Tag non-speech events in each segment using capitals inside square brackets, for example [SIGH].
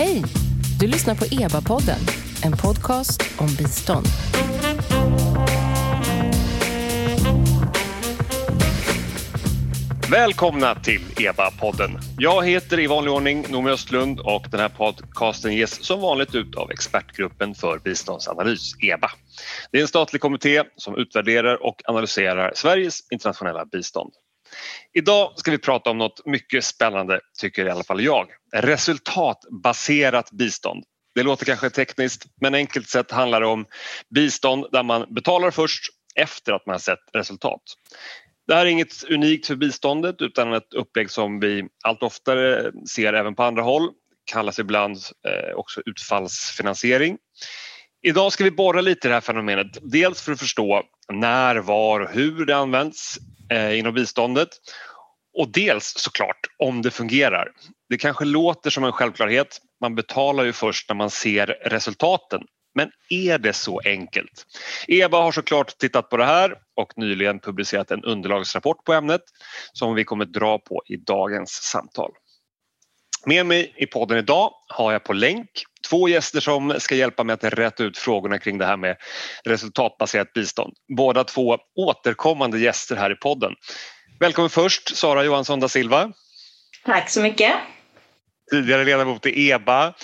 Hej! Du lyssnar på EBA-podden, en podcast om bistånd. Välkomna till EBA-podden. Jag heter i vanlig ordning Noomi Östlund och den här podcasten ges som vanligt ut av Expertgruppen för biståndsanalys, EBA. Det är en statlig kommitté som utvärderar och analyserar Sveriges internationella bistånd. Idag ska vi prata om något mycket spännande, tycker i alla fall jag. Resultatbaserat bistånd. Det låter kanske tekniskt, men enkelt sett handlar det om bistånd där man betalar först efter att man har sett resultat. Det här är inget unikt för biståndet utan ett upplägg som vi allt oftare ser även på andra håll. kallas ibland eh, också utfallsfinansiering. Idag ska vi borra lite i det här fenomenet. Dels för att förstå när, var och hur det används Eh, inom biståndet och dels såklart om det fungerar. Det kanske låter som en självklarhet. Man betalar ju först när man ser resultaten. Men är det så enkelt? EBA har såklart tittat på det här och nyligen publicerat en underlagsrapport på ämnet som vi kommer dra på i dagens samtal. Med mig i podden idag har jag på länk två gäster som ska hjälpa mig att rätta ut frågorna kring det här med resultatbaserat bistånd. Båda två återkommande gäster här i podden. Välkommen först Sara Johansson da Silva. Tack så mycket. Tidigare ledamot i EBA,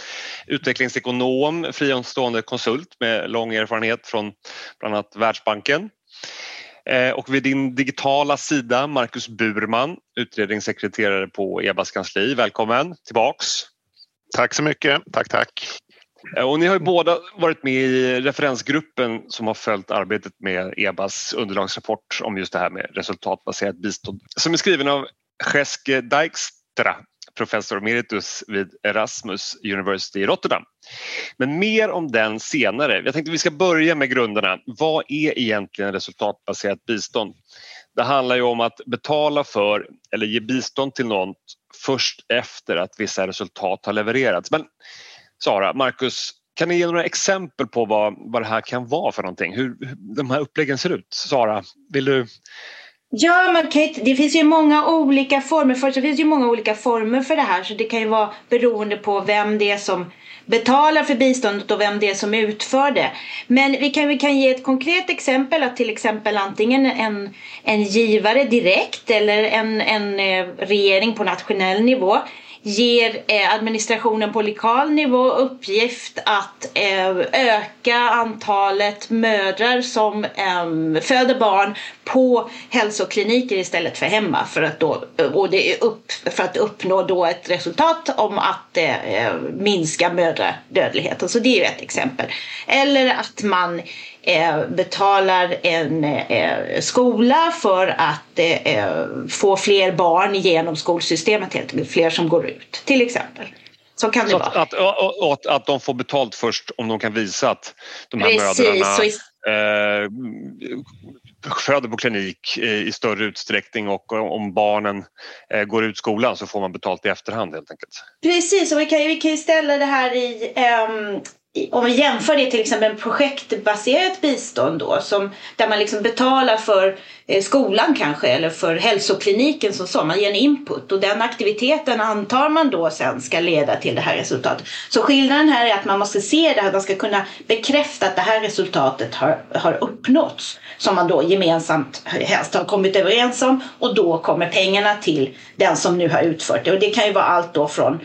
utvecklingsekonom, fristående konsult med lång erfarenhet från bland annat Världsbanken. Eh, och vid din digitala sida Marcus Burman, utredningssekreterare på EBAs kansli. Välkommen tillbaks. Tack så mycket. Tack, tack. Eh, och ni har ju båda varit med i referensgruppen som har följt arbetet med EBAs underlagsrapport om just det här med resultatbaserat bistånd som är skriven av Geske Dijkstra professor emeritus vid Erasmus University i Rotterdam. Men mer om den senare. Jag tänkte vi ska börja med grunderna. Vad är egentligen resultatbaserat bistånd? Det handlar ju om att betala för eller ge bistånd till någon först efter att vissa resultat har levererats. Men Sara, Marcus, kan ni ge några exempel på vad, vad det här kan vara för någonting? Hur, hur de här uppläggen ser ut? Sara, vill du Ja, man kan, det finns ju många olika former. för det finns ju många olika former för det här så det kan ju vara beroende på vem det är som betalar för biståndet och vem det är som utför det. Men vi kan, vi kan ge ett konkret exempel att till exempel antingen en, en givare direkt eller en, en eh, regering på nationell nivå ger eh, administrationen på lokal nivå uppgift att eh, öka antalet mödrar som föder barn på hälsokliniker istället för hemma för att, då, och det är upp, för att uppnå då ett resultat om att eh, minska mödradödligheten. Så det är ju ett exempel. Eller att man betalar en eh, skola för att eh, få fler barn genom skolsystemet, helt fler som går ut till exempel. Så kan det så vara. Att, att, att, att de får betalt först om de kan visa att de här Precis, mödrarna i... eh, föder på klinik i större utsträckning och om barnen går ut skolan så får man betalt i efterhand helt enkelt. Precis, och vi kan, vi kan ju ställa det här i um, om vi jämför det till exempel med projektbaserat bistånd då, som, där man liksom betalar för eh, skolan kanske eller för hälsokliniken som så, man ger en input och den aktiviteten antar man då sen ska leda till det här resultatet. Så skillnaden här är att man måste se det här, man ska kunna bekräfta att det här resultatet har, har uppnåtts som man då gemensamt helst har kommit överens om och då kommer pengarna till den som nu har utfört det och det kan ju vara allt då från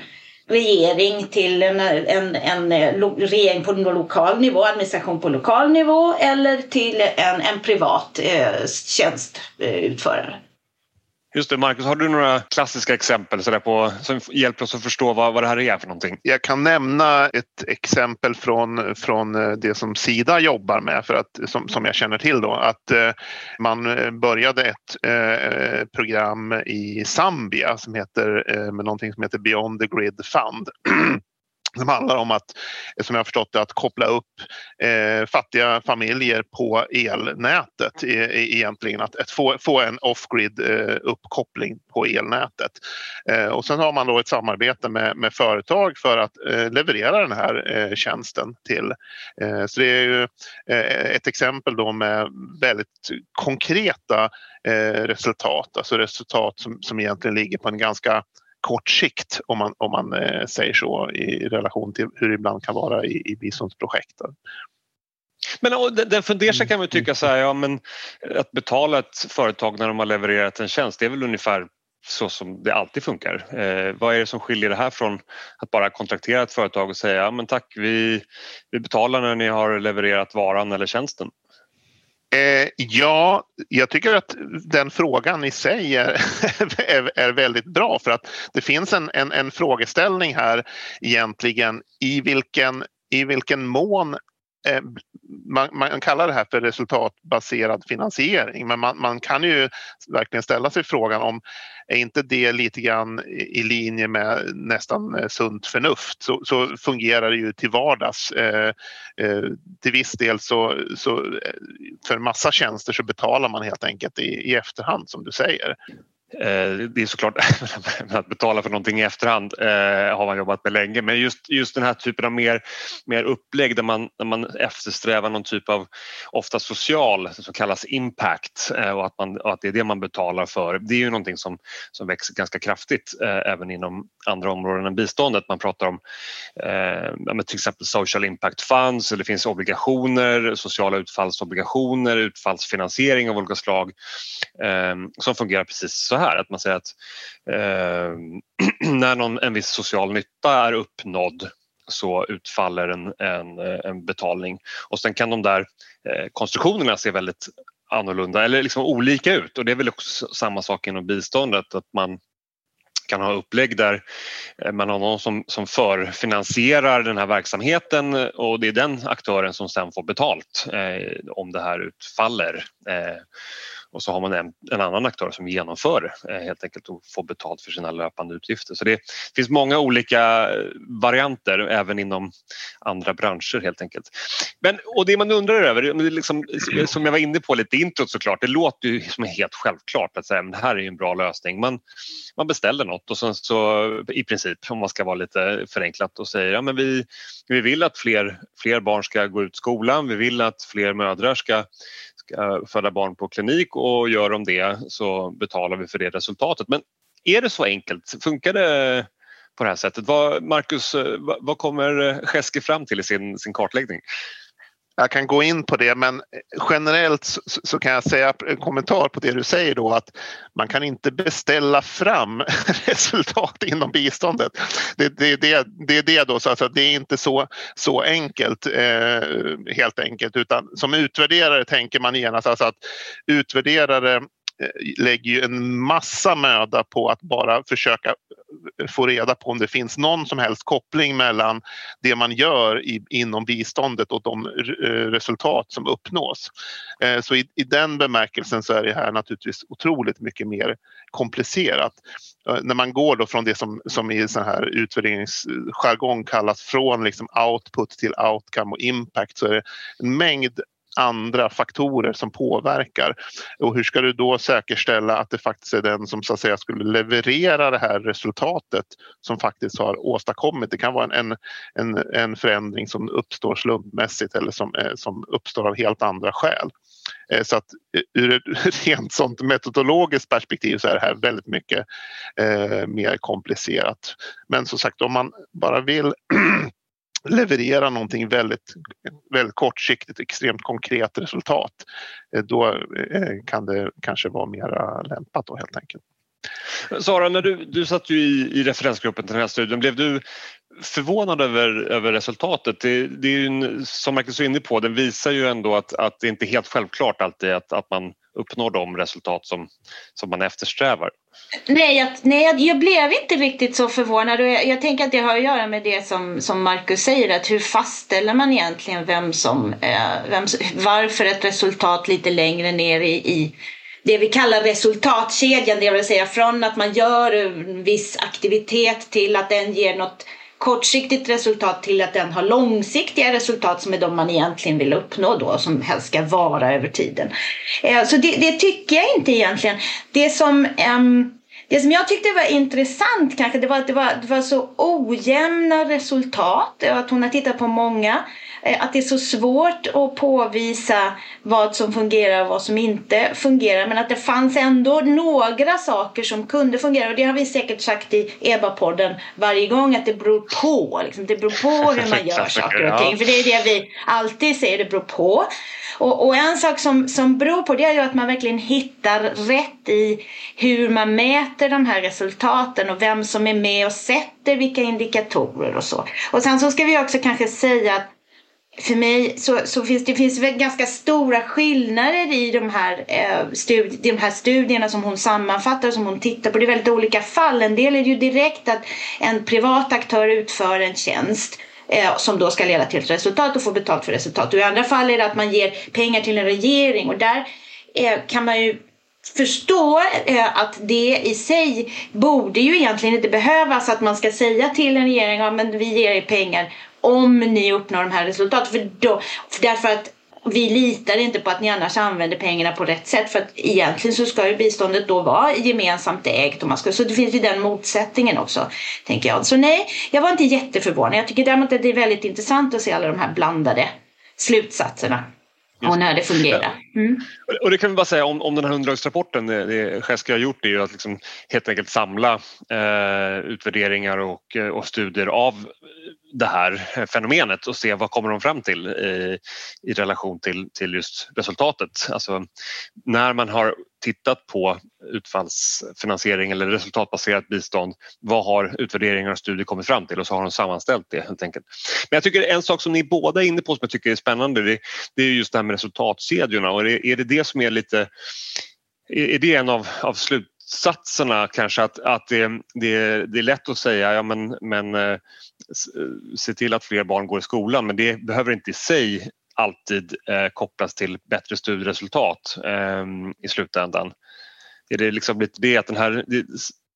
regering till en, en, en, en regering på lokal nivå, administration på lokal nivå eller till en, en privat eh, tjänstutförare. Eh, Just det, Marcus, har du några klassiska exempel så på, som hjälper oss att förstå vad, vad det här är för någonting? Jag kan nämna ett exempel från, från eh, det som Sida jobbar med, för att, som, som jag känner till. Då, att eh, man eh, började ett eh, program i Zambia som heter, eh, med någonting som heter Beyond the Grid Fund. [CLEARS THROAT] som handlar om att, som jag har förstått det, att koppla upp eh, fattiga familjer på elnätet e, egentligen. Att, att få, få en off-grid eh, uppkoppling på elnätet. Eh, och sen har man då ett samarbete med, med företag för att eh, leverera den här eh, tjänsten till. Eh, så det är ju eh, ett exempel då med väldigt konkreta eh, resultat, alltså resultat som, som egentligen ligger på en ganska kort sikt om man, om man eh, säger så i relation till hur det ibland kan vara i, i biståndsprojekt. Men den fundersam kan man tycka så här, ja men att betala ett företag när de har levererat en tjänst det är väl ungefär så som det alltid funkar. Eh, vad är det som skiljer det här från att bara kontraktera ett företag och säga ja, men tack vi, vi betalar när ni har levererat varan eller tjänsten? Eh, ja, jag tycker att den frågan i sig är, [LAUGHS] är, är, väldigt bra för att det finns en, en, en frågeställning här egentligen i vilken, i vilken mån Eh, man, man, kallar det här för resultatbaserad finansiering men man, man, kan ju verkligen ställa sig frågan om är inte det lite grann i linje med nästan eh, sunt förnuft så, så fungerar det ju till vardags. Eh, eh, till viss del så, så eh, för massa tjänster så betalar man helt enkelt i, i efterhand som du säger. Eh, det är såklart [LAUGHS] att betala för någonting i efterhand eh, har man jobbat med länge men just, just den här typen av mer, mer upplägg där man, där man eftersträvar någon typ av ofta social som kallas impact eh, och, att man, och att det är det man betalar för. Det är ju någonting som, som växer ganska kraftigt även inom andra områden än biståndet. Man pratar om eh, till exempel social impact funds, eller det finns obligationer, sociala utfallsobligationer, utfallsfinansiering av olika slag eh, som fungerar precis så här att man säger att eh, [CLEARS THROAT] när någon, en viss social nytta är uppnådd så utfaller en, en, en betalning och sen kan de där eh, konstruktionerna se väldigt annorlunda eller liksom olika ut och det är väl också samma sak inom biståndet att man kan ha upplägg där eh, man har någon som, som förfinansierar den här verksamheten eh, och det är den aktören som sen får betalt eh, om det här utfaller. Eh, och så har man en, en annan aktör som genomför eh, helt enkelt och får betalt för sina löpande utgifter. Så det finns många olika eh, varianter även inom andra branscher helt enkelt. Men, och det man undrar över, liksom, eh, som jag var inne på lite i introt såklart, det låter ju som helt självklart att säga, men det här är en bra lösning. Man, man beställer något och sen så i princip, om man ska vara lite förenklat och säger ja, men vi, vi vill att fler, fler barn ska gå ut skolan, vi vill att fler mödrar ska Eh, föda barn på klinik och gör de det så betalar vi för det resultatet. Men är det så enkelt? Funkar det på det här sättet? Vad, Marcus, eh, vad kommer Scheske fram till i sin, sin kartläggning? Jag kan gå in på det men eh, generellt så, så, kan jag säga en kommentar på det du säger då att man kan inte beställa fram [LAUGHS] resultat inom biståndet. Det, det, det, det är det då, så alltså, det är inte så, så enkelt eh, helt enkelt utan som utvärderare tänker man genast alltså att utvärderare Eh, lägger ju en massa möda på att bara försöka eh, få reda på om det finns någon som helst koppling mellan det man gör i, inom biståndet och de eh, resultat som uppnås. Så i, i, den bemärkelsen så är det här naturligtvis otroligt mycket mer komplicerat. När man går då från det som, som i sån här utvärderingsjargong kallas från liksom output till outcome och impact så är det en mängd andra faktorer som påverkar. Och hur ska du då säkerställa att det faktiskt är den som så att säga skulle leverera det här resultatet som faktiskt har åstadkommit. Det kan vara en, en, en förändring som uppstår slumpmässigt eller som, eh, som uppstår av helt andra skäl. Eh, så att eh, ur ett [LAUGHS] rent sånt metodologiskt perspektiv så är det här väldigt mycket eh, mer komplicerat. Men som sagt om man bara vill [CLEARS THROAT] leverera någonting väldigt, väldigt kortsiktigt, extremt konkret resultat, eh, då eh, kan det kanske vara mera lämpat då helt enkelt. Sara, när du, du satt ju i, i referensgruppen till den här studien, blev du förvånad över, över resultatet? Det, det är ju, som Marcus är inne på, den visar ju ändå att, att det inte är helt självklart alltid att, att man uppnår de resultat som, som man eftersträvar. Nej, jag, nej, jag blev inte riktigt så förvånad och jag, jag, tänker att det har att göra med det som, som Marcus säger att hur fastställer man egentligen vem som, eh, vem, varför ett resultat lite längre ner i, i det vi kallar resultatkedjan, det vill säga från att man gör en viss aktivitet till att den ger något kortsiktigt resultat till att den har långsiktiga resultat som är de man egentligen vill uppnå då som helst ska vara över tiden. Eh, så det, det tycker jag inte egentligen. Det som ehm, Det som jag tyckte var intressant kanske det var att det var, det var så ojämna resultat. Att hon har tittat på många. Eh, att det är så svårt att påvisa vad som fungerar och vad som inte fungerar. Men att det fanns ändå några saker som kunde fungera. Och det har vi säkert sagt i EBA-podden varje gång att det beror på. Liksom. Det beror på hur man gör saker och ting. För det är det vi alltid säger, det beror på. Och, och, en sak som, som beror på det är ju att man verkligen hittar rätt i hur man mäter de här resultaten och vem som är med och sätter vilka indikatorer och så. Och sen så ska vi också kanske säga att för mig så, så finns det finns väl ganska stora skillnader i de här, eh, studi de här studierna som hon sammanfattar som hon tittar på. Det är väldigt olika fall. En del är ju direkt att en privat aktör utför en tjänst eh, som då ska leda till ett resultat och få betalt för resultat. Och I andra fall är det att man ger pengar till en regering och där eh, kan man ju förstå eh, att det i sig borde ju egentligen inte behövas att man ska säga till en regering att ja, vi ger er pengar om ni uppnår de här resultaten. För då, för därför att vi litar inte på att ni annars använder pengarna på rätt sätt. För att egentligen så ska ju biståndet då vara gemensamt ägt. Och man ska, så det finns ju den motsättningen också. tänker jag. Så nej, jag var inte jätteförvånad. Jag tycker däremot att det är väldigt intressant att se alla de här blandade slutsatserna. Och när det fungerar. Mm. Och det kan vi bara säga om, om den här underlagsrapporten, det, det har gjort är ju att liksom helt enkelt samla eh, utvärderingar och, och studier av det här fenomenet och se vad kommer de fram till i, i relation till, till just resultatet. Alltså när man har tittat på utfallsfinansiering eller resultatbaserat bistånd, vad har utvärderingar och studier kommit fram till och så har de sammanställt det helt enkelt. Men jag tycker en sak som ni båda är inne på som jag tycker är spännande det, det är just det här med resultatkedjorna och är, är det det som är lite är det en av, av slutsatserna kanske att, att det, det, det är lätt att säga ja men, men eh, eh, se till att fler barn går i skolan men det behöver inte i sig alltid eh, kopplas till bättre studieresultat eh, i slutändan. Är det liksom lite det att den här, det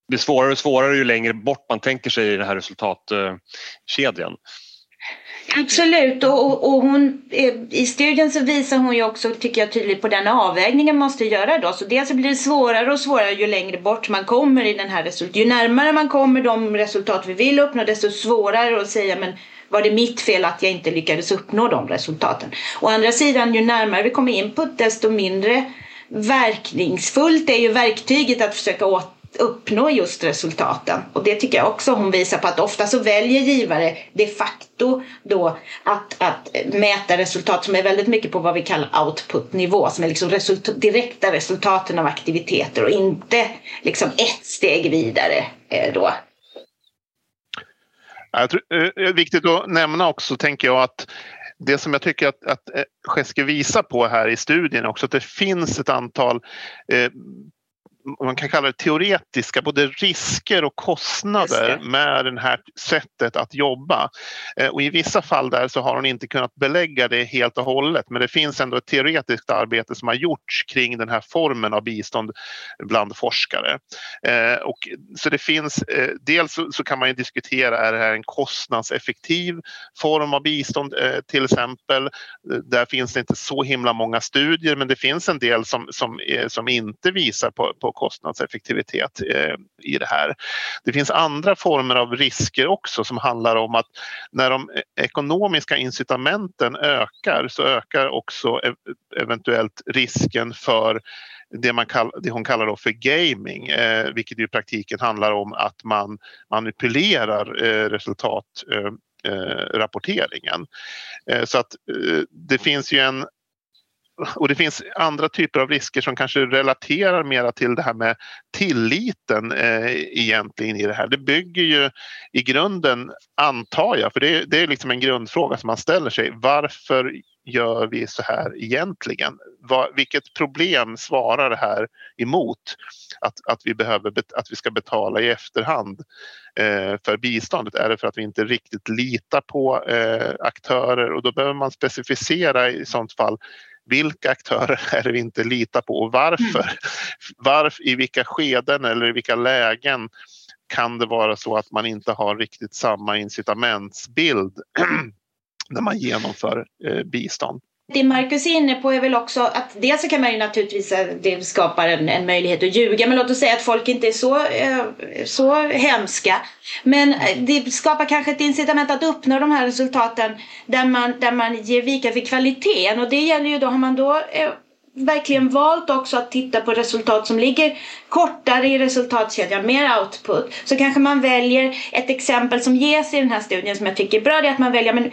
blir svårare och svårare ju längre bort man tänker sig i den här resultatkedjan. Absolut och, och hon, i studien så visar hon ju också, tycker jag tydligt, på den avvägningen man måste göra då. Så dels blir det svårare och svårare ju längre bort man kommer i den här resultat. Ju närmare man kommer de resultat vi vill uppnå desto svårare att säga men var det mitt fel att jag inte lyckades uppnå de resultaten? Å andra sidan, ju närmare vi kommer input desto mindre verkningsfullt är ju verktyget att försöka åt uppnå just resultaten. Och det tycker jag också hon visar på att ofta så väljer givare de facto då att, att mäta resultat som är väldigt mycket på vad vi kallar output-nivå som är liksom resultat, direkta resultaten av aktiviteter och inte liksom ett steg vidare eh, då. Jag tror, eh, det är viktigt att nämna också, tänker jag, att det som jag tycker att, att eh, Scheske visar på här i studien också att det finns ett antal eh, man kan kalla det teoretiska, både risker och kostnader med det här sättet att jobba. Eh, och I vissa fall där så har hon inte kunnat belägga det helt och hållet men det finns ändå ett teoretiskt arbete som har gjorts kring den här formen av bistånd bland forskare. Eh, och, så det finns, eh, dels så, kan man ju diskutera, är det här en kostnadseffektiv form av bistånd till exempel? Där finns det inte så himla många studier men det finns en del som, som, som inte visar på, på kostnadseffektivitet eh, i det här. Det finns andra former av risker också som handlar om att när de e-, ekonomiska incitamenten ökar så ökar också e-, eventuellt risken för det, man kall, det hon kallar då för gaming, eh, vilket i praktiken handlar om att man manipulerar eh, resultatrapporteringen. Eh, eh, eh, så att eh, det finns ju en och det finns andra typer av risker som kanske relaterar mera till det här med tilliten eh, egentligen i det här. Det bygger ju i grunden, antar jag, för det, det är liksom en grundfråga som man ställer sig. Varför gör vi så här egentligen? Va, vilket problem svarar det här emot? Att, att, vi behöver, att vi ska betala i efterhand eh, för biståndet? Är det för att vi inte riktigt litar på eh, aktörer? Och då behöver man specificera i sånt fall vilka aktörer [LAUGHS] är det vi inte litar på och varför? Mm. varför I vilka skeden eller i vilka lägen kan det vara så att man inte har riktigt samma incitamentsbild [CLEARS THROAT] när man genomför eh, bistånd? Det Marcus är inne på är väl också att dels så kan man ju naturligtvis, eh, det skapar en, en möjlighet att ljuga, men låt oss säga att folk inte är så, eh, så hemska. Men eh, det skapar kanske ett incitament att uppnå de här resultaten där man, där man ger vika för kvaliteten och det gäller ju då, har man då verkligen valt också att titta på resultat som ligger kortare i resultatkedjan, mer output, så kanske man väljer ett exempel som ges i den här studien som jag tycker är bra, det är att man väljer men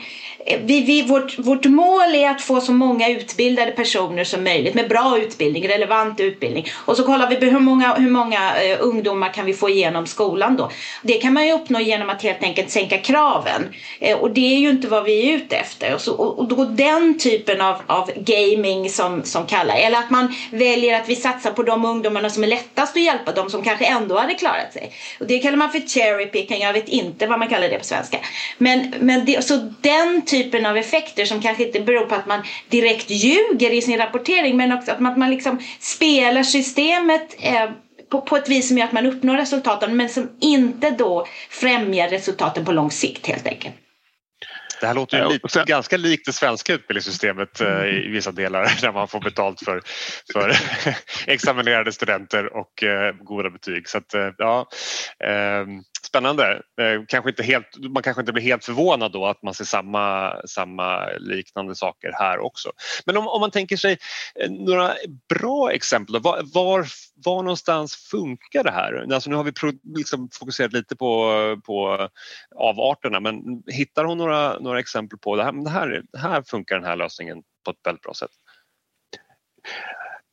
eh, vi, vi, vårt, vårt mål är att få så många utbildade personer som möjligt med bra utbildning, relevant utbildning. Och så kollar vi hur många, hur många eh, ungdomar kan vi få igenom skolan då. Det kan man ju uppnå genom att helt enkelt sänka kraven. Eh, och det är ju inte vad vi är ute efter. Och, så, och, och då den typen av, av gaming som, som kallas eller att man väljer att vi satsar på de ungdomarna som är lättast att hjälpa, de som kanske ändå hade klarat sig. Och det kallar man för cherry picking, jag vet inte vad man kallar det på svenska. Men, men det, så den typen av effekter som kanske inte beror på att man direkt ljuger i sin rapportering men också att man, att man liksom spelar systemet eh, på, på ett vis som gör att man uppnår resultaten men som inte då främjar resultaten på lång sikt helt enkelt. Det här låter ju lite, sen... ganska likt det svenska utbildningssystemet eh, i vissa delar [LAUGHS] där man får betalt för, för [LAUGHS] examinerade studenter och eh, goda betyg. Så att, eh, ja, eh, spännande. Eh, kanske inte helt, man kanske inte blir helt förvånad då att man ser samma, samma liknande saker här också. Men om, om man tänker sig eh, några bra exempel, var, var, var någonstans funkar det här? Alltså nu har vi pro, liksom fokuserat lite på, på avarterna men hittar hon några, några exempel på det här, det här, det här funkar den här lösningen på ett väldigt bra sätt?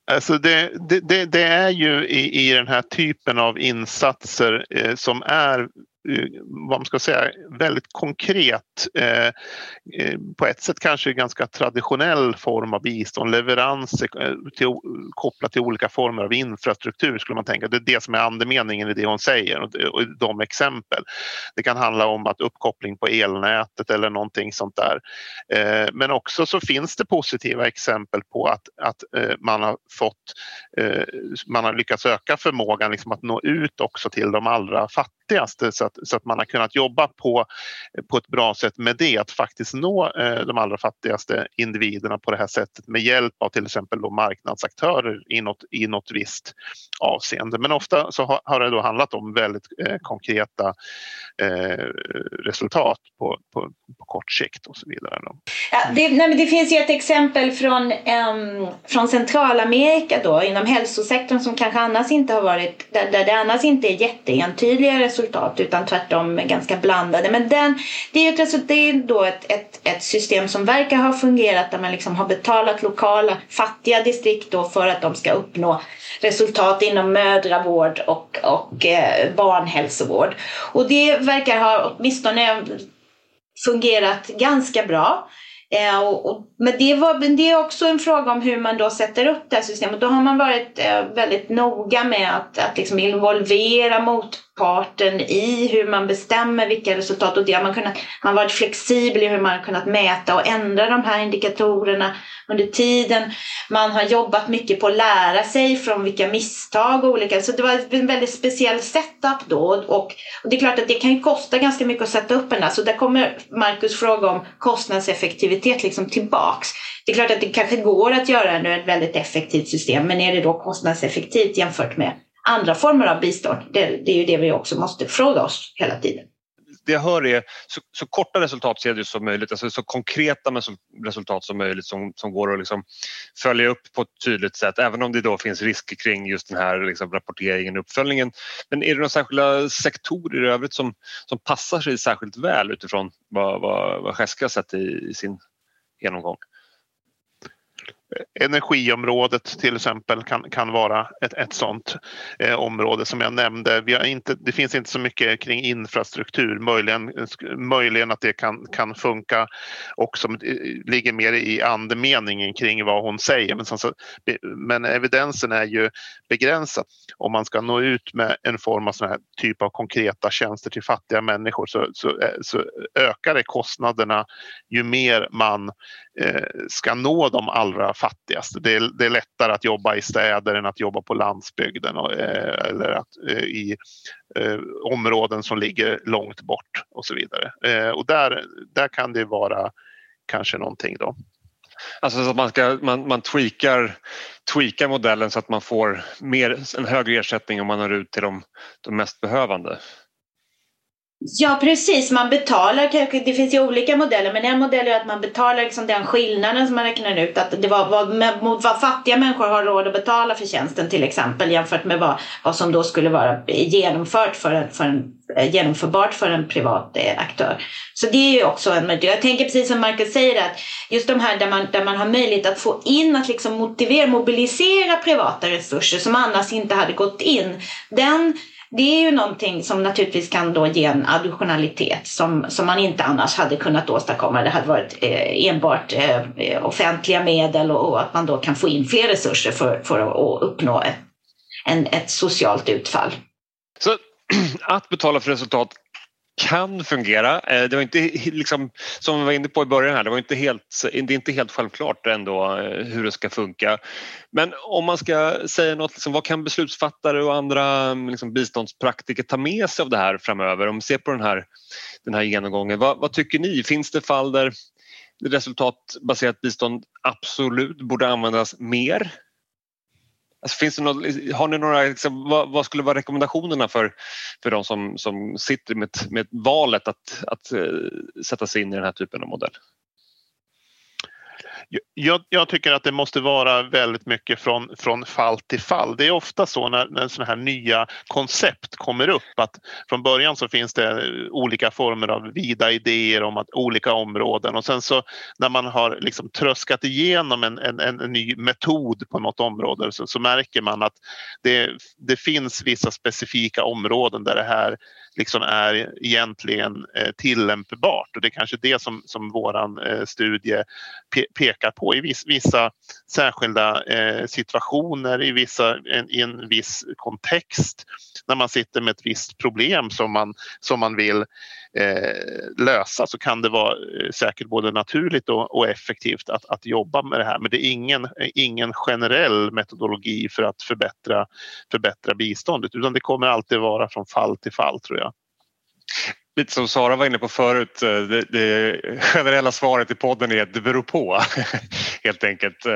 Alltså det, det, det, det, är ju i, i den här typen av insatser eh, som är Eh, vad man ska säga, väldigt konkret, eh, eh, på ett sätt kanske ganska traditionell form av bistånd, leveranser eh, till, kopplat till olika former av infrastruktur skulle man tänka. Det är det som är andemeningen i det hon säger och, och de exempel. Det kan handla om att uppkoppling på elnätet eller någonting sånt där. Eh, men också så finns det positiva exempel på att, att eh, man har fått, man har lyckats öka förmågan liksom att nå ut också till de allra fattigaste så att, så att man har kunnat jobba på, på ett bra sätt med det, att faktiskt nå eh, de allra fattigaste individerna på det här sättet med hjälp av till exempel då marknadsaktörer i något, i något visst avseende. Men ofta så har, har det då handlat om väldigt eh, konkreta eh, resultat på, på, på, kort sikt och så vidare. Ja, det, nej, det finns ju ett exempel från, um, från Centralamerika då inom hälsosektorn som kanske annars inte har varit, där, där det annars inte är jätteentydiga resultat utan tvärtom ganska blandade. Men den, det är, ett, det är då ett, ett, ett system som verkar ha fungerat där man liksom har betalat lokala fattiga distrikt då för att de ska uppnå resultat inom mödravård och, och eh, barnhälsovård. Och det verkar ha åtminstone fungerat ganska bra. Eh, och, och, men, det var, men det är också en fråga om hur man då sätter upp det här systemet. Då har man varit eh, väldigt noga med att, att liksom involvera motparten i hur man bestämmer vilka resultat och det har man kunnat, man har varit flexibel i hur man har kunnat mäta och ändra de här indikatorerna under tiden. Man har jobbat mycket på att lära sig från vilka misstag och olika, så det var en väldigt speciell setup då och, och det är klart att det kan ju kosta ganska mycket att sätta upp den där så där kommer Marcus fråga om kostnadseffektivitet liksom tillbaks. Det är klart att det kanske går att göra ett väldigt effektivt system men är det då kostnadseffektivt jämfört med andra former av bistånd. Det, det, är ju det vi också måste fråga oss hela tiden. Det jag hör är så, så korta resultatkedjor som möjligt, alltså så konkreta resultat som möjligt som, som går att liksom följa upp på ett tydligt sätt även om det då finns risker kring just den här liksom rapporteringen och uppföljningen. Men är det några särskilda sektorer i övrigt som, som passar sig särskilt väl utifrån vad, vad, vad Jessica har sett i, i sin genomgång? Energiområdet till exempel kan, kan vara ett, ett sådant eh, område som jag nämnde. Vi har inte, det finns inte så mycket kring infrastruktur, möjligen, möjligen att det kan, kan funka som eh, ligger mer i andemeningen kring vad hon säger. Men, så, men evidensen är ju begränsad. Om man ska nå ut med en form av sån här typ av konkreta tjänster till fattiga människor så, så, eh, så ökar det kostnaderna ju mer man Eh, ska nå de allra fattigaste. Det är, det är, lättare att jobba i städer än att jobba på landsbygden och, eh, eller att, eh, i eh, områden som ligger långt bort och så vidare. Eh, och där, där kan det vara kanske någonting då. Alltså så att man, ska, man, man tweakar, tweakar modellen så att man får mer, en högre ersättning om man når ut till de, de mest behövande. Ja precis, man betalar, det finns ju olika modeller men en modell är att man betalar liksom den skillnaden som man räknar ut att det var vad, vad fattiga människor har råd att betala för tjänsten till exempel jämfört med vad, vad som då skulle vara genomfört för en, för en, eh, genomförbart för en privat eh, aktör. Så det är ju också en möjlighet. Jag tänker precis som Marcus säger att just de här där man, där man har möjlighet att få in, att liksom motivera, mobilisera privata resurser som annars inte hade gått in. Den det är ju någonting som naturligtvis kan då ge en additionalitet som, som man inte annars hade kunnat åstadkomma. Det hade varit eh, enbart eh, offentliga medel och, och, att man då kan få in fler resurser för, för att uppnå ett, en, ett socialt utfall. Så [CLEARS THROAT] att betala för resultat kan fungera. Eh, det var inte liksom, som vi var inne på i början här, det, var inte helt, det är inte helt självklart ändå eh, hur det ska funka. Men om man ska säga något, liksom, vad kan beslutsfattare och andra mm, liksom, biståndspraktiker ta med sig av det här framöver? Om vi ser på den här, den här genomgången, vad, vad tycker ni? Finns det fall där resultatbaserat bistånd absolut borde användas mer Alltså, finns det något, har ni några, liksom, vad, vad, skulle vara rekommendationerna för, för de som, som sitter med, med valet att, att uh, sätta sig in i den här typen av modell? Jag, jag, tycker att det måste vara väldigt mycket från, från fall till fall. Det är ofta så när, när sådana här nya koncept kommer upp att från början så finns det olika former av vida idéer om att olika områden och sen så när man har liksom tröskat igenom en, en, en ny metod på något område så, så märker man att det, det finns vissa specifika områden där det här liksom är egentligen eh, tillämpbart. Och det är kanske det som, som vår eh, studie pe pekar på. I viss, vissa särskilda eh, situationer i, vissa, en, i en viss kontext när man sitter med ett visst problem som man, som man vill eh, lösa så kan det vara eh, säkert både naturligt och, och, effektivt att, att jobba med det här. Men det är ingen, eh, ingen generell metodologi för att förbättra, förbättra biståndet utan det kommer alltid vara från fall till fall tror jag lite som Sara var inne på förut, eh, det, det generella svaret i podden är att det beror på [LAUGHS] helt enkelt. Eh,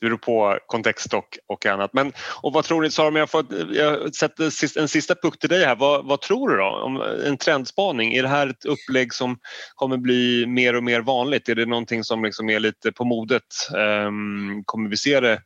det beror på kontext och, och annat. Men, och vad tror ni Sara, om jag, får, jag sätter en sista puck till dig här. Vad, vad, tror du då om en trendspaning? Är det här ett upplägg som kommer bli mer och mer vanligt? Är det någonting som liksom är lite på modet? Um, kommer vi se det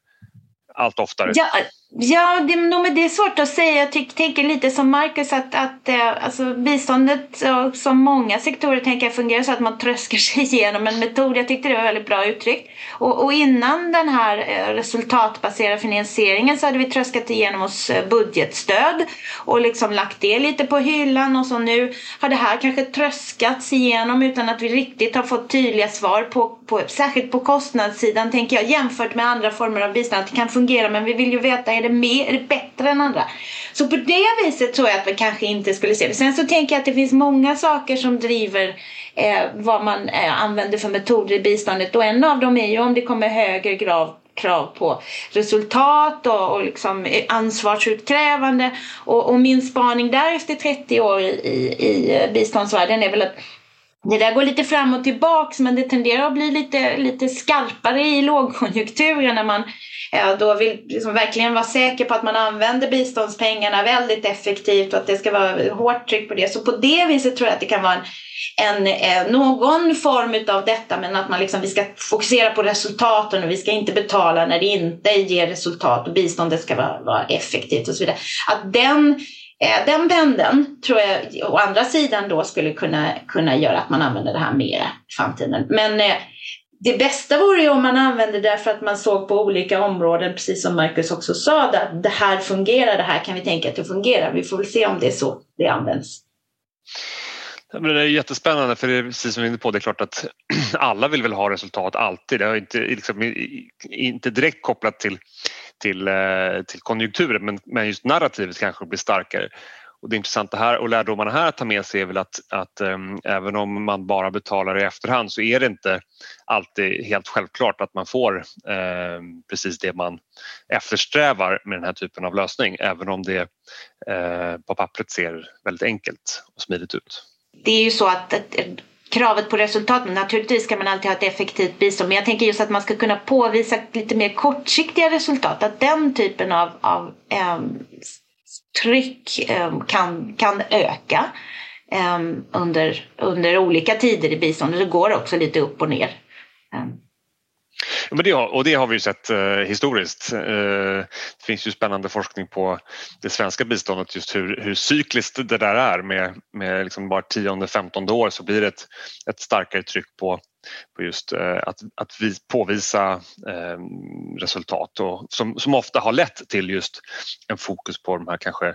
allt oftare? Ja, Ja, det, det är svårt att säga. Jag tycker, tänker lite som Marcus att, att eh, alltså, biståndet som många sektorer tänker jag fungerar så att man tröskar [LAUGHS] sig igenom en metod. Jag tyckte det var väldigt bra uttryckt. Och, och innan den här eh, resultatbaserade finansieringen så hade vi tröskat igenom oss eh, budgetstöd och liksom lagt det lite på hyllan och så nu har det här kanske tröskats igenom utan att vi riktigt har fått tydliga svar på, på särskilt på kostnadssidan tänker jag jämfört med andra former av bistånd att det kan fungera men vi vill ju veta är det, mer, är det bättre än andra? Så på det viset tror jag att vi kanske inte skulle se det. Sen så tänker jag att det finns många saker som driver eh, vad man eh, använder för metoder i biståndet och en av dem är ju om det kommer högre grav krav på resultat och, och liksom eh, ansvarsutkrävande. Och, och, min spaning där efter 30 år i, i, i biståndsvärlden är väl att det där går lite fram och tillbaks men det tenderar att bli lite, lite skarpare i lågkonjunkturen när man då vill liksom verkligen vara säker på att man använder biståndspengarna väldigt effektivt och att det ska vara hårt tryck på det. Så på det viset tror jag att det kan vara en, en eh, någon form av detta men att man liksom, vi ska fokusera på resultaten och vi ska inte betala när det inte ger resultat och biståndet ska vara, vara effektivt och så vidare. Att den eh, den pendeln tror jag å andra sidan då skulle kunna, kunna göra att man använder det här mer i framtiden. Men eh, det bästa vore ju om man använde det för att man såg på olika områden, precis som Marcus också sa, att det här fungerar, det här kan vi tänka att det fungerar. Vi får väl se om det är så det används. Men det är jättespännande för det är precis som vi är inne på, det är klart att [CLEARS THROAT] alla vill väl ha resultat alltid. Det är inte, liksom, inte direkt kopplat till till, eh, till konjunkturen men, men just narrativet kanske blir starkare. Och det intressanta här och lärdomarna här att ta med sig är väl att, att um, även om man bara betalar i efterhand så är det inte alltid helt självklart att man får um, precis det man eftersträvar med den här typen av lösning även om det uh, på pappret ser väldigt enkelt och smidigt ut. Det är ju så att eh, kravet på resultat. Naturligtvis ska man alltid ha ett effektivt bistånd. Men jag tänker just att man ska kunna påvisa lite mer kortsiktiga resultat. Att den typen av, av eh, tryck ehm, kan, kan öka ehm, under, under olika tider i biståndet. Det går också lite upp och ner. Ehm. Men det, och det har vi ju sett eh, historiskt. Eh, det finns ju spännande forskning på det svenska biståndet just hur, hur cykliskt det där är med, med liksom bara tionde, femtonde år så blir det ett, ett starkare tryck på på just eh, att, att vi påvisa eh, resultat och som, som ofta har lett till just en fokus på de här kanske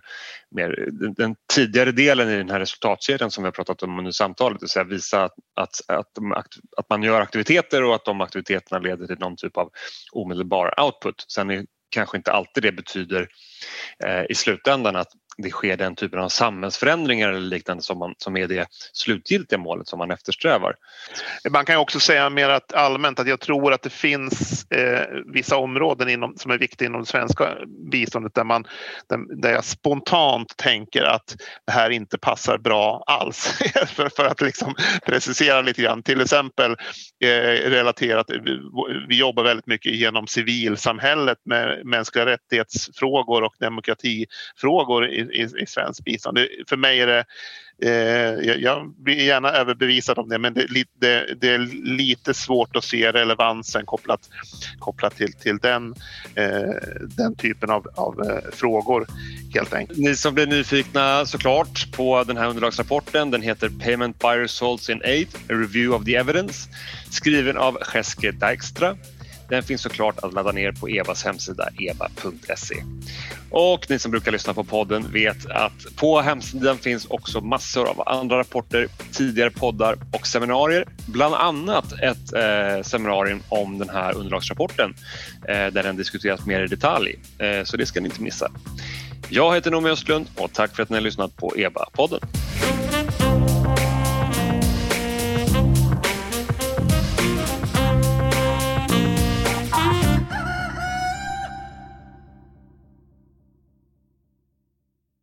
mer den, den tidigare delen i den här resultatkedjan som vi har pratat om under samtalet, det vill säga visa att, att, att, att man gör aktiviteter och att de aktiviteterna leder till någon typ av omedelbar output. Sen är kanske inte alltid det betyder eh, i slutändan att det sker den typen av samhällsförändringar eller liknande som, man, som är det slutgiltiga målet som man eftersträvar. Man kan också säga mer att allmänt att jag tror att det finns eh, vissa områden inom, som är viktiga inom det svenska biståndet där, man, där, där jag spontant tänker att det här inte passar bra alls. [LAUGHS] för, för, att liksom precisera lite grann. Till exempel eh, relaterat, vi, vi jobbar väldigt mycket genom civilsamhället med mänskliga rättighetsfrågor och demokratifrågor i, i, svensk bistånd. Det, för mig är det Eh, jag blir gärna överbevisad om det men det, det, det, är lite svårt att se relevansen kopplat, kopplat till, till den, eh, den typen av, av eh, frågor helt enkelt. Ni som blir nyfikna såklart på den här underlagsrapporten, den heter Payment by Results in Aid, a review of the evidence, skriven av Jeske Dijkstra den finns såklart att ladda ner på EVAs hemsida eva.se. Och ni som brukar lyssna på podden vet att på hemsidan finns också massor av andra rapporter, tidigare poddar och seminarier. Bland annat ett eh, seminarium om den här underlagsrapporten eh, där den diskuteras mer i detalj. Eh, så det ska ni inte missa. Jag heter Noomi Östlund och tack för att ni har lyssnat på EBA-podden.